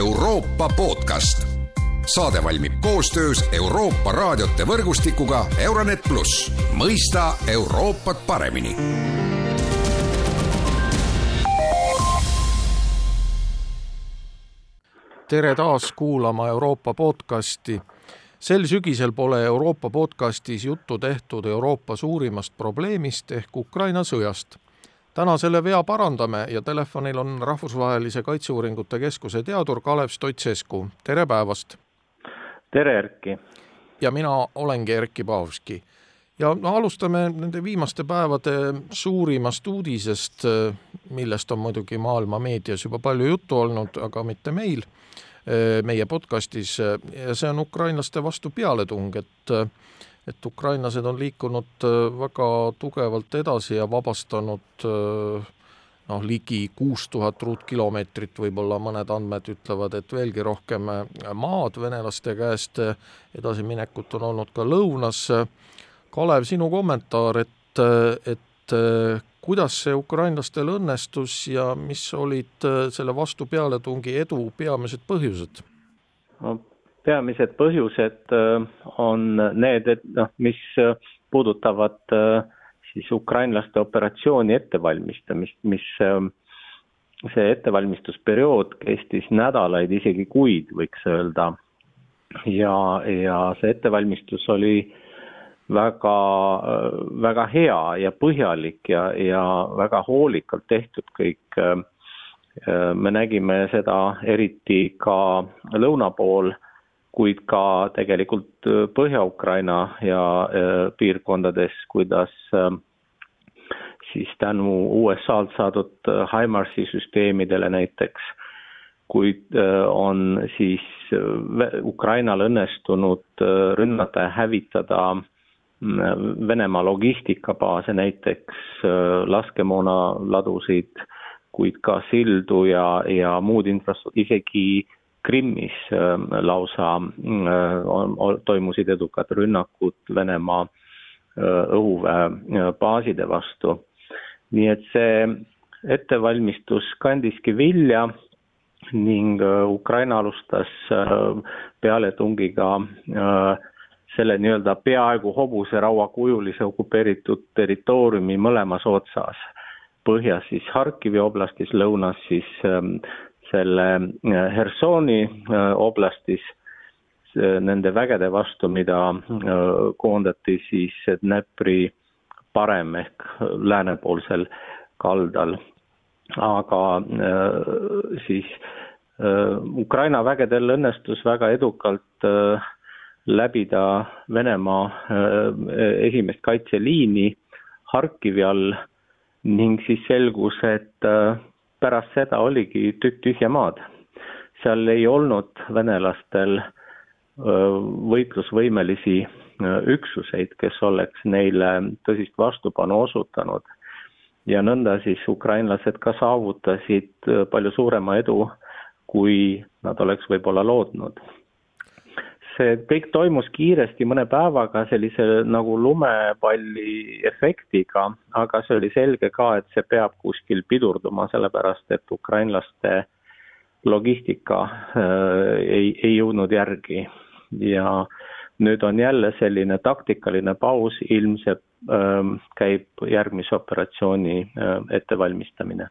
Euroopa podcast. saade valmib koostöös Euroopa raadiote võrgustikuga Euronet pluss, mõista Euroopat paremini tere taas kuulama Euroopa podcasti. sel sügisel pole Euroopa podcastis juttu tehtud Euroopa suurimast probleemist ehk Ukraina sõjast. Täna selle vea parandame ja telefonil on Rahvusvahelise Kaitseuuringute Keskuse teadur Kalev Stoicescu, tere päevast! tere, Erki! ja mina olengi Erkki Paavski ja no alustame nende viimaste päevade suurimast uudisest, millest on muidugi maailma meedias juba palju juttu olnud, aga mitte meil, meie podcastis ja see on ukrainlaste vastu pealetung, et et ukrainlased on liikunud väga tugevalt edasi ja vabastanud noh, ligi kuus tuhat ruutkilomeetrit, võib-olla mõned andmed ütlevad, et veelgi rohkem maad venelaste käest, edasiminekut on olnud ka lõunas. Kalev, sinu kommentaar, et, et kuidas see ukrainlastel õnnestus ja mis olid selle vastu pealetungi edu peamised põhjused? no peamised põhjused äh, on need, et noh, mis puudutavad äh, siis ukrainlaste operatsiooni ettevalmistamist, mis äh, see ettevalmistusperiood kestis nädalaid, isegi kuid, võiks öelda. ja, ja see ettevalmistus oli äh, väga, väga hea ja põhjalik ja, ja väga hoolikalt tehtud kõik. me nägime seda eriti ka lõuna pool, kuid ka tegelikult Põhja-Ukraina ja piirkondades, kuidas siis tänu USA-lt saadud HIMARS-i süsteemidele näiteks, kuid on siis Ukrainal õnnestunud rünnata ja hävitada Venemaa logistikabaase, näiteks äh, laskemoonaladusid, kuid ka sildu ja, ja muud infrastruktuuri, isegi Krimmis äh, lausa äh, toimusid edukad rünnakud Venemaa õhuväebaaside vastu. nii et see ettevalmistus kandiski vilja ning Ukraina alustas pealetungiga äh, selle nii-öelda peaaegu hobuserauakujulise okupeeritud territooriumi mõlemas otsas. põhjas siis Harkivi oblastis, lõunas siis ähm, selle äh, Hersoni äh, oblastis äh, nende vägede vastu, mida koondati siis Dnepri parem ehk läänepoolsel kaldal. aga siis Ukraina vägedel õnnestus väga edukalt läbida Venemaa esimest kaitseliini Harkivi all ning siis selgus, et pärast seda oligi tükk tühja maad. seal ei olnud venelastel võitlusvõimelisi üksuseid, kes oleks neile tõsist vastupanu osutanud. ja nõnda siis ukrainlased ka saavutasid palju suurema edu, kui nad oleks võib-olla lootnud see kõik toimus kiiresti mõne päevaga sellise nagu lumepalli efektiga, aga see oli selge ka, et see peab kuskil pidurduma, sellepärast et ukrainlaste logistika äh, ei, ei jõudnud järgi ja nüüd on jälle selline taktikaline paus, ilmselt äh, käib järgmise operatsiooni äh, ettevalmistamine.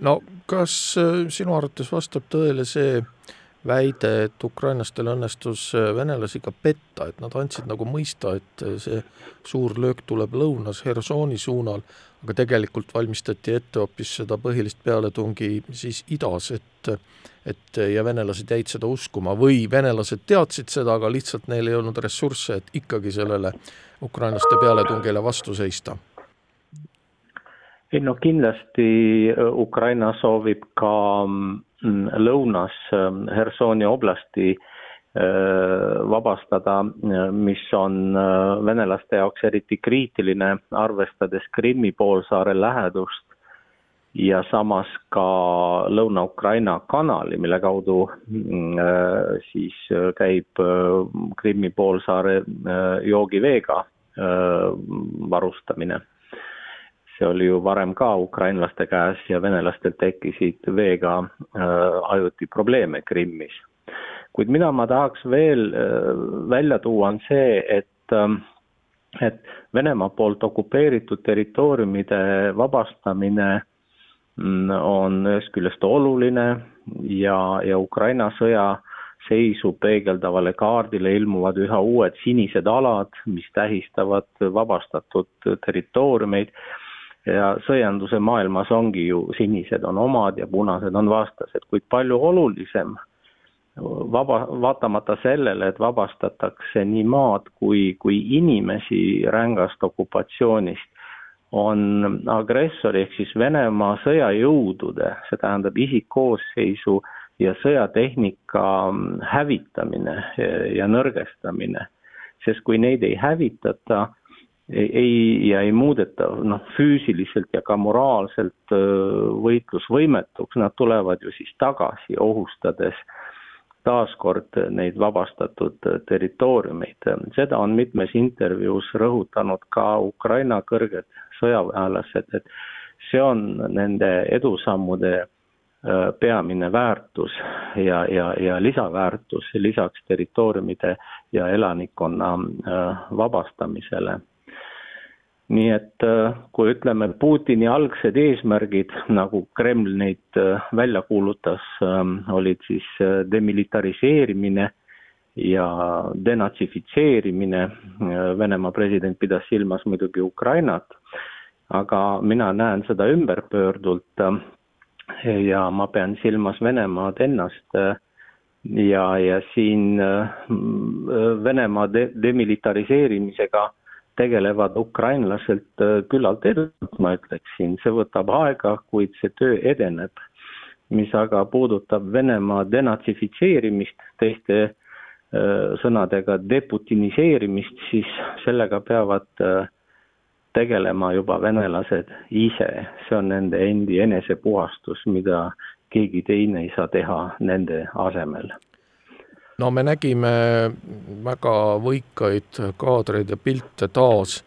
no kas äh, sinu arvates vastab tõele see äh, väide, et ukrainlastel õnnestus äh, venelasi ka petta, et nad andsid nagu mõista, et äh, see suur löök tuleb lõunas Hersoni suunal, aga tegelikult valmistati ette hoopis seda põhilist pealetungi siis idas, et et ja venelased jäid seda uskuma. Või venelased teadsid seda, aga lihtsalt neil ei olnud ressursse, et ikkagi sellele ukrainlaste pealetungile vastu seista ei no kindlasti äh, Ukraina soovib ka mm, lõunas ähm, Hersoni oblasti äh, vabastada, äh, mis on venelaste jaoks eriti kriitiline, arvestades Krimmi poolsaare lähedust ja samas ka Lõuna-Ukraina kanali, mille kaudu mm, siis käib Krimmi poolsaare joogiveega varustamine see oli ju varem ka ukrainlaste käes ja venelastel tekkisid veega äh, ajuti probleeme Krimmis. kuid mida ma tahaks veel äh, välja tuua, on see, et äh, et Venemaa poolt okupeeritud territooriumide vabastamine mm, on ühest küljest oluline ja, ja Ukraina sõja seisu peegeldavale kaardile ilmuvad üha uued sinised alad, mis tähistavad vabastatud territooriumeid ja sõjanduse maailmas ongi ju sinised on omad ja punased on vastased, kuid palju olulisem vaba, vaatamata sellele, et vabastatakse nii maad kui, kui inimesi rängast okupatsioonist, on agressori ehk siis Venemaa sõjajõudude, see tähendab isikkoosseisu ja sõjatehnika hävitamine ja nõrgestamine. sest kui neid ei hävitata, ei, ja ei muudeta noh, füüsiliselt ja ka moraalselt võitlusvõimetuks, nad tulevad ju siis tagasi, ohustades taaskord neid vabastatud territooriumeid. seda on mitmes intervjuus rõhutanud ka Ukraina kõrged sõjaväelased, et see on nende edusammude peamine väärtus ja, ja, ja lisaväärtus lisaks territooriumide ja elanikkonna vabastamisele nii et äh, kui ütleme, Putini algsed eesmärgid, nagu Kreml neid äh, välja kuulutas, ähm, olid siis äh, demilitariseerimine ja denatsifitseerimine, Venemaa president pidas silmas muidugi Ukrainat, aga mina näen seda ümberpöördult ja ma pean silmas Venemaad ennast ja, ja siin Venemaa de demilitariseerimisega tegelevad ukrainlaselt äh, küllalt edukalt, ma ütleksin, see võtab aega, kuid see töö edeneb. mis aga puudutab Venemaa denatsifitseerimist, teiste äh, sõnadega deputiniseerimist, siis sellega peavad äh, tegelema juba venelased ise, see on nende endi enesepuhastus, mida keegi teine ei saa teha nende asemel no me nägime väga võikaid kaadreid ja pilte taas,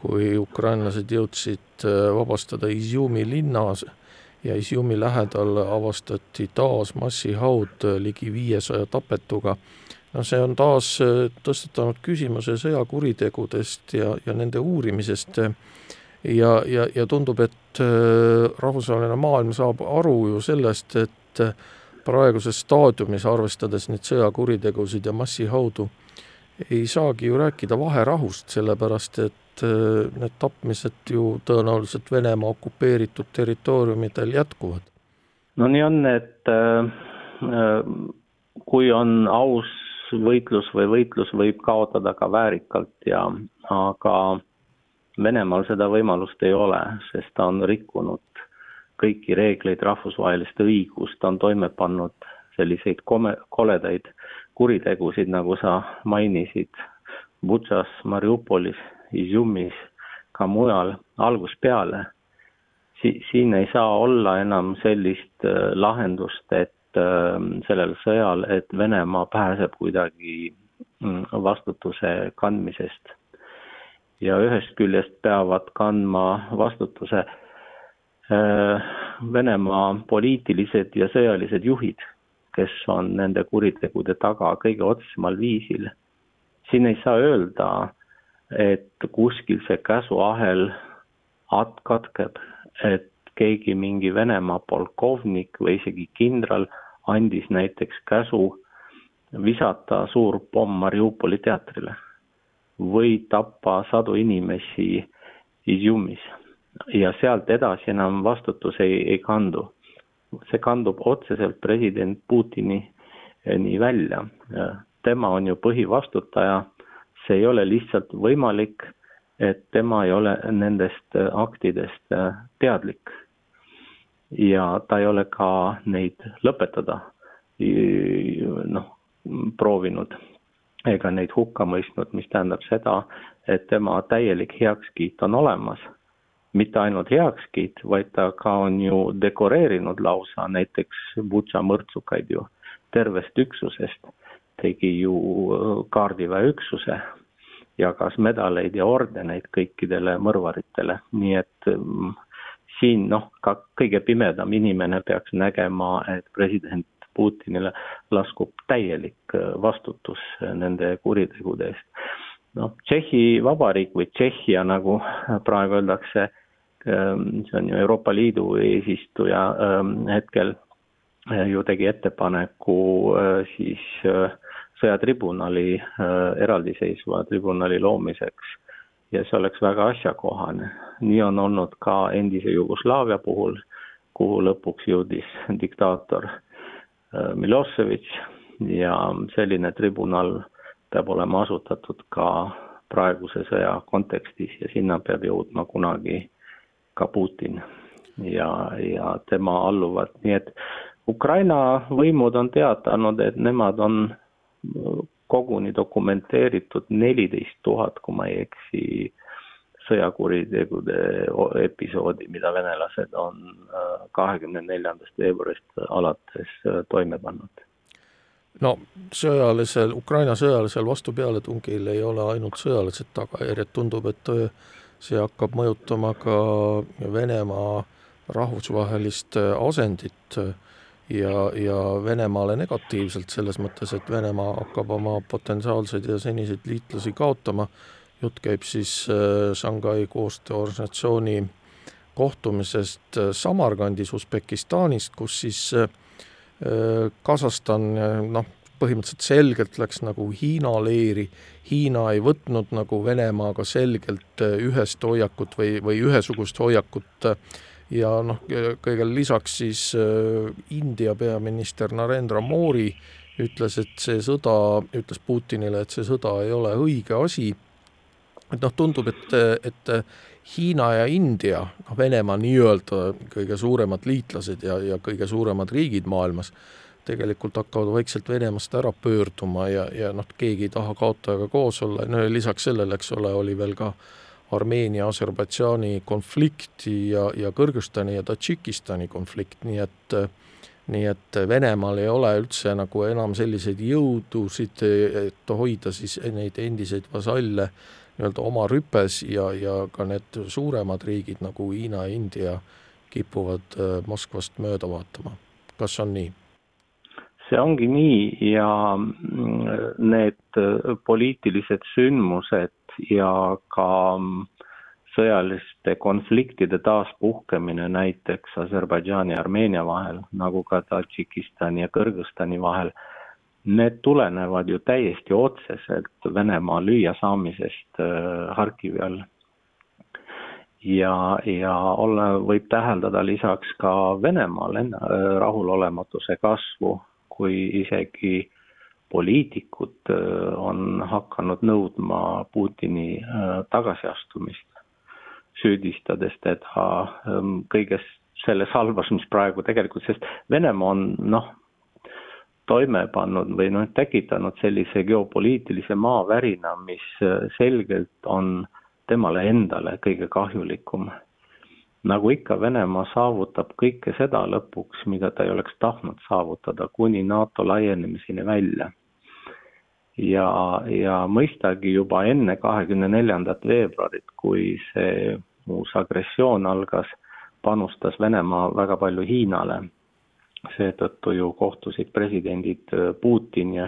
kui ukrainlased jõudsid äh, vabastada Izjumi linnas ja Izjumi lähedal avastati taas massihaud äh, ligi viiesaja tapetuga. no see on taas äh, tõstatanud küsimuse sõjakuritegudest ja, ja nende uurimisest ja, ja, ja tundub, et rahvusvaheline maailm saab aru ju sellest, et praeguses staadiumis, arvestades neid sõjakuritegusid ja massihaudu, ei saagi ju rääkida vaherahust, sellepärast et äh, need tapmised ju tõenäoliselt Venemaa okupeeritud territooriumidel jätkuvad. no nii on, et äh, äh, kui on aus võitlus või võitlus võib kaotada ka väärikalt ja aga Venemaal seda võimalust ei ole, sest ta on rikkunud kõiki reegleid, rahvusvahelist õigust, on toime pannud selliseid kome-, koledaid kuritegusid, nagu sa mainisid, Butšas, Mariupolis, Izjumis, ka mujal algusest peale. Si-, siin ei saa olla enam sellist äh, lahendust, et äh, sellel sõjal, et Venemaa pääseb kuidagi mm, vastutuse kandmisest. ja ühest küljest peavad kandma vastutuse Äh, Venemaa poliitilised ja sõjalised juhid, kes on nende kuritegude taga kõige otsesemal viisil. siin ei saa öelda, et kuskil see käsuahel katkeb, et keegi mingi Venemaa polkovnik või isegi kindral andis näiteks käsu visata suur pomm Mariupoli teatrile või tappa sadu inimesi Izjumis ja sealt edasi enam vastutus ei, ei kandu. see kandub otseselt president Putini välja. tema on ju põhivastutaja, see ei ole lihtsalt võimalik, et tema ei ole nendest aktidest teadlik. ja ta ei ole ka neid lõpetada noh, proovinud ega neid hukka mõistnud, mis tähendab seda, et tema täielik heakskiit on olemas mitte ainult heakskiit, vaid ta ka on ju dekoreerinud lausa näiteks Butša mõrtsukaid ju tervest üksusest, tegi ju äh, kaardiväeüksuse jagas medaleid ja ordeneid kõikidele mõrvaritele, nii et mm, siin noh, ka kõige pimedam inimene peaks nägema, et president Putinile laskub täielik äh, vastutus nende kuritegude eest. noh, Tšehhi Vabariik või Tšehhia, nagu praegu öeldakse, see on ju Euroopa Liidu eesistuja ähm, hetkel, äh, ju tegi ettepaneku äh, siis sõjatribunali, eraldiseisva tribunali loomiseks ja see oleks väga asjakohane. nii on olnud ka endise Jugoslaavia puhul, kuhu lõpuks jõudis diktaator Milošević ja selline tribunal peab olema asutatud ka praeguse sõja kontekstis ja sinna peab jõudma kunagi ka Putin ja, ja tema alluvad, nii et Ukraina võimud on teatanud, et nemad on koguni dokumenteeritud neliteist tuhat, kui ma ei eksi, sõjakuritegude episoodi, mida venelased on äh, kahekümne neljandast veebruarist alates äh, toime pannud. no sõjalisel, Ukraina sõjalisel vastupealetungil ei ole ainult sõjalised tagajärjed, tundub, et äh, see hakkab mõjutama ka Venemaa rahvusvahelist asendit ja, ja Venemaale negatiivselt, selles mõttes, et Venemaa hakkab oma potentsiaalseid ja seniseid liitlasi kaotama, jutt käib siis äh, Shanghai koostööorganisatsiooni kohtumisest äh, Samarkandis Usbekistanis, kus siis äh, Kasahstan noh, põhimõtteliselt selgelt läks nagu Hiina leeri, Hiina ei võtnud nagu Venemaaga selgelt ühest hoiakut või, või ühesugust hoiakut äh, ja noh, kõigele lisaks siis äh, India peaminister Narendra Modi ütles, et see sõda, ütles Putinile, et see sõda ei ole õige asi, et noh, tundub, et, et Hiina ja India, noh Venemaa nii-öelda kõige suuremad liitlased ja, ja kõige suuremad riigid maailmas, tegelikult hakkavad vaikselt Venemaast ära pöörduma ja, ja noh, keegi ei taha kaotajaga koos olla, no ja lisaks sellele, eks ole, oli veel ka äh, Armeenia, Aserbaidžaani konflikti ja, ja Kõrgõzstani ja Tadžikistani konflikt, nii et nii et Venemaal ei ole üldse nagu enam selliseid jõudusid, et hoida siis neid endiseid vasalle nii-öelda oma rüpes ja, ja ka need suuremad riigid nagu Hiina ja India kipuvad äh, Moskvast mööda vaatama. kas on nii? See ongi nii ja mm, need äh, poliitilised sündmused ja ka mm, sõjaliste konfliktide taaspuhkemine näiteks Aserbaidžaani ja Armeenia vahel, nagu ka Tadžikistani ja Kõrgõzstani vahel, need tulenevad ju täiesti otseselt Venemaa lüüasaamisest äh, Harkivi all. ja, ja olla, võib täheldada lisaks ka Venemaal rahulolematuse kasvu, kui isegi poliitikud äh, on hakanud nõudma Putini äh, tagasiastumist, süüdistades teda ähm, kõiges selles halvas, mis praegu tegelikult, sest Venemaa on noh, toime pannud või noh, tekitanud sellise geopoliitilise maavärina, mis äh, selgelt on temale endale kõige kahjulikum. Nagu ikka, Venemaa saavutab kõike seda lõpuks, mida ta ei oleks tahtnud saavutada, kuni NATO laienemiseni välja ja, ja mõistagi juba enne kahekümne neljandat veebruarit, kui see uus agressioon algas, panustas Venemaa väga palju Hiinale. seetõttu ju kohtusid presidendid äh, Putin ja,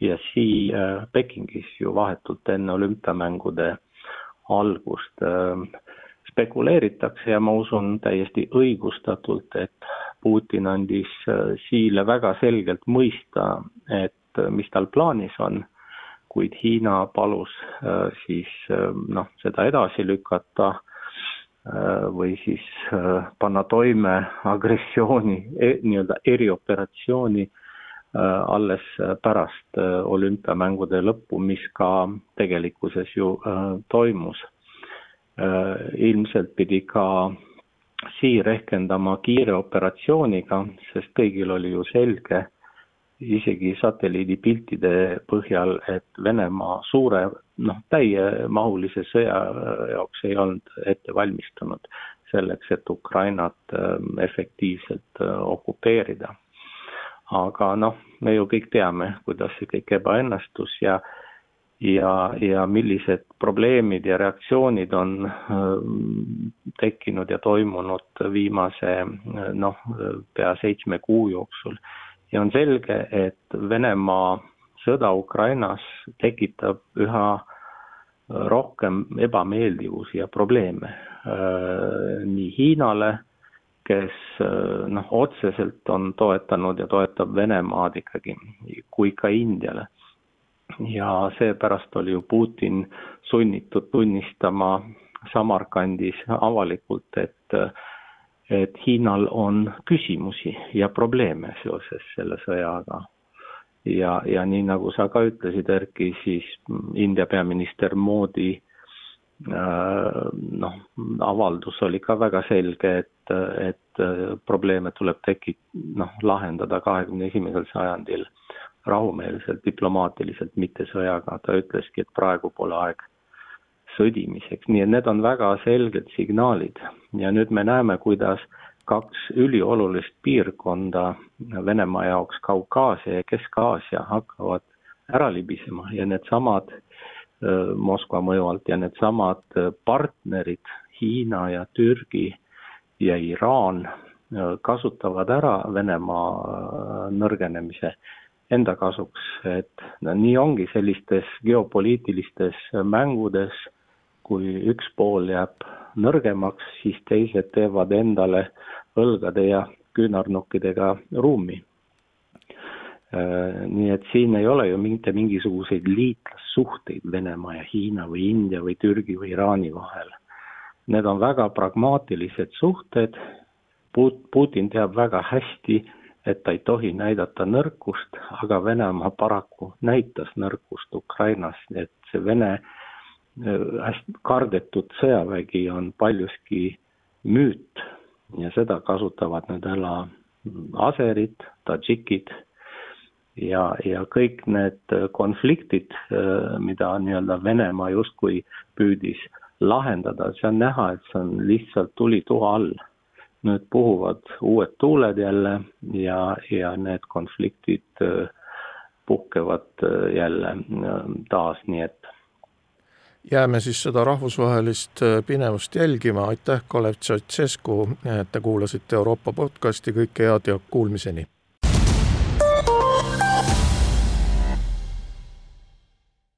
ja Xi äh, Pekingis ju vahetult enne olümpiamängude algust. Äh, spekuleeritakse ja ma usun täiesti õigustatult, et Putin andis Xile väga selgelt mõista, et mis tal plaanis on kuid Hiina palus äh, siis äh, noh, seda edasi lükata äh, või siis panna toime agressiooni, e-, nii-öelda erioperatsiooni alles pärast olümpiamängude lõppu, mis ka tegelikkuses ju toimus. Ilmselt pidi ka Sii rehkendama kiire operatsiooniga, sest kõigil oli ju selge, isegi satelliidipiltide põhjal, et Venemaa suure noh, täiemahulise sõja jaoks ei olnud ette valmistunud selleks, et Ukrainat ähm, efektiivselt äh, okupeerida. aga noh, me ju kõik teame, kuidas see kõik ebaõnnestus ja ja, ja millised probleemid ja reaktsioonid on tekkinud ja toimunud viimase noh, pea seitsme kuu jooksul. ja on selge, et Venemaa sõda Ukrainas tekitab üha rohkem ebameeldivusi ja probleeme nii Hiinale, kes noh, otseselt on toetanud ja toetab Venemaad ikkagi, kui ka Indiale ja seepärast oli ju Putin sunnitud tunnistama Samarkandis avalikult, et et Hiinal on küsimusi ja probleeme seoses selle sõjaga. ja, ja nii nagu sa ka ütlesid, Erki, siis India peaminister Moodi äh, noh, avaldus oli ka väga selge, et, et probleeme tuleb teki-, noh, lahendada kahekümne esimesel sajandil rahumeelselt, diplomaatiliselt, mitte sõjaga, ta ütleski, et praegu pole aeg sõdimiseks, nii et need on väga selged signaalid. Ja nüüd me näeme, kuidas kaks üliolulist piirkonda Venemaa jaoks, Kaukaasia ja Kesk-Aasia hakkavad ära libisema. Ja needsamad Moskva mõju alt ja needsamad partnerid, Hiina ja Türgi ja Iraan kasutavad ära Venemaa nõrgenemise enda kasuks, et no nii ongi sellistes geopoliitilistes mängudes, kui üks pool jääb nõrgemaks, siis teised teevad endale õlgade ja küünarnukkidega ruumi. Äh, nii et siin ei ole ju mitte mingisuguseid liitlassuhteid Venemaa ja Hiina või India või Türgi või Iraani vahel. Need on väga pragmaatilised suhted. Putin teab väga hästi, et ta ei tohi näidata nõrkust, aga Venemaa paraku näitas nõrkust Ukrainas, et see Vene äh, hästi kardetud sõjavägi on paljuski müüt ja seda kasutavad nüüd ära aserid, tadžikid ja, ja kõik need konfliktid, äh, mida nii-öelda Venemaa justkui püüdis lahendada, see on näha, et see on lihtsalt tuli tuha all nüüd puhuvad uued tuuled jälle ja, ja need konfliktid äh, puhkevad äh, jälle äh, taas, nii et. Jääme siis seda rahvusvahelist pinevust jälgima, aitäh, Kalev Tšautšesku, et te kuulasite Euroopa podcasti, kõike head ja kuulmiseni!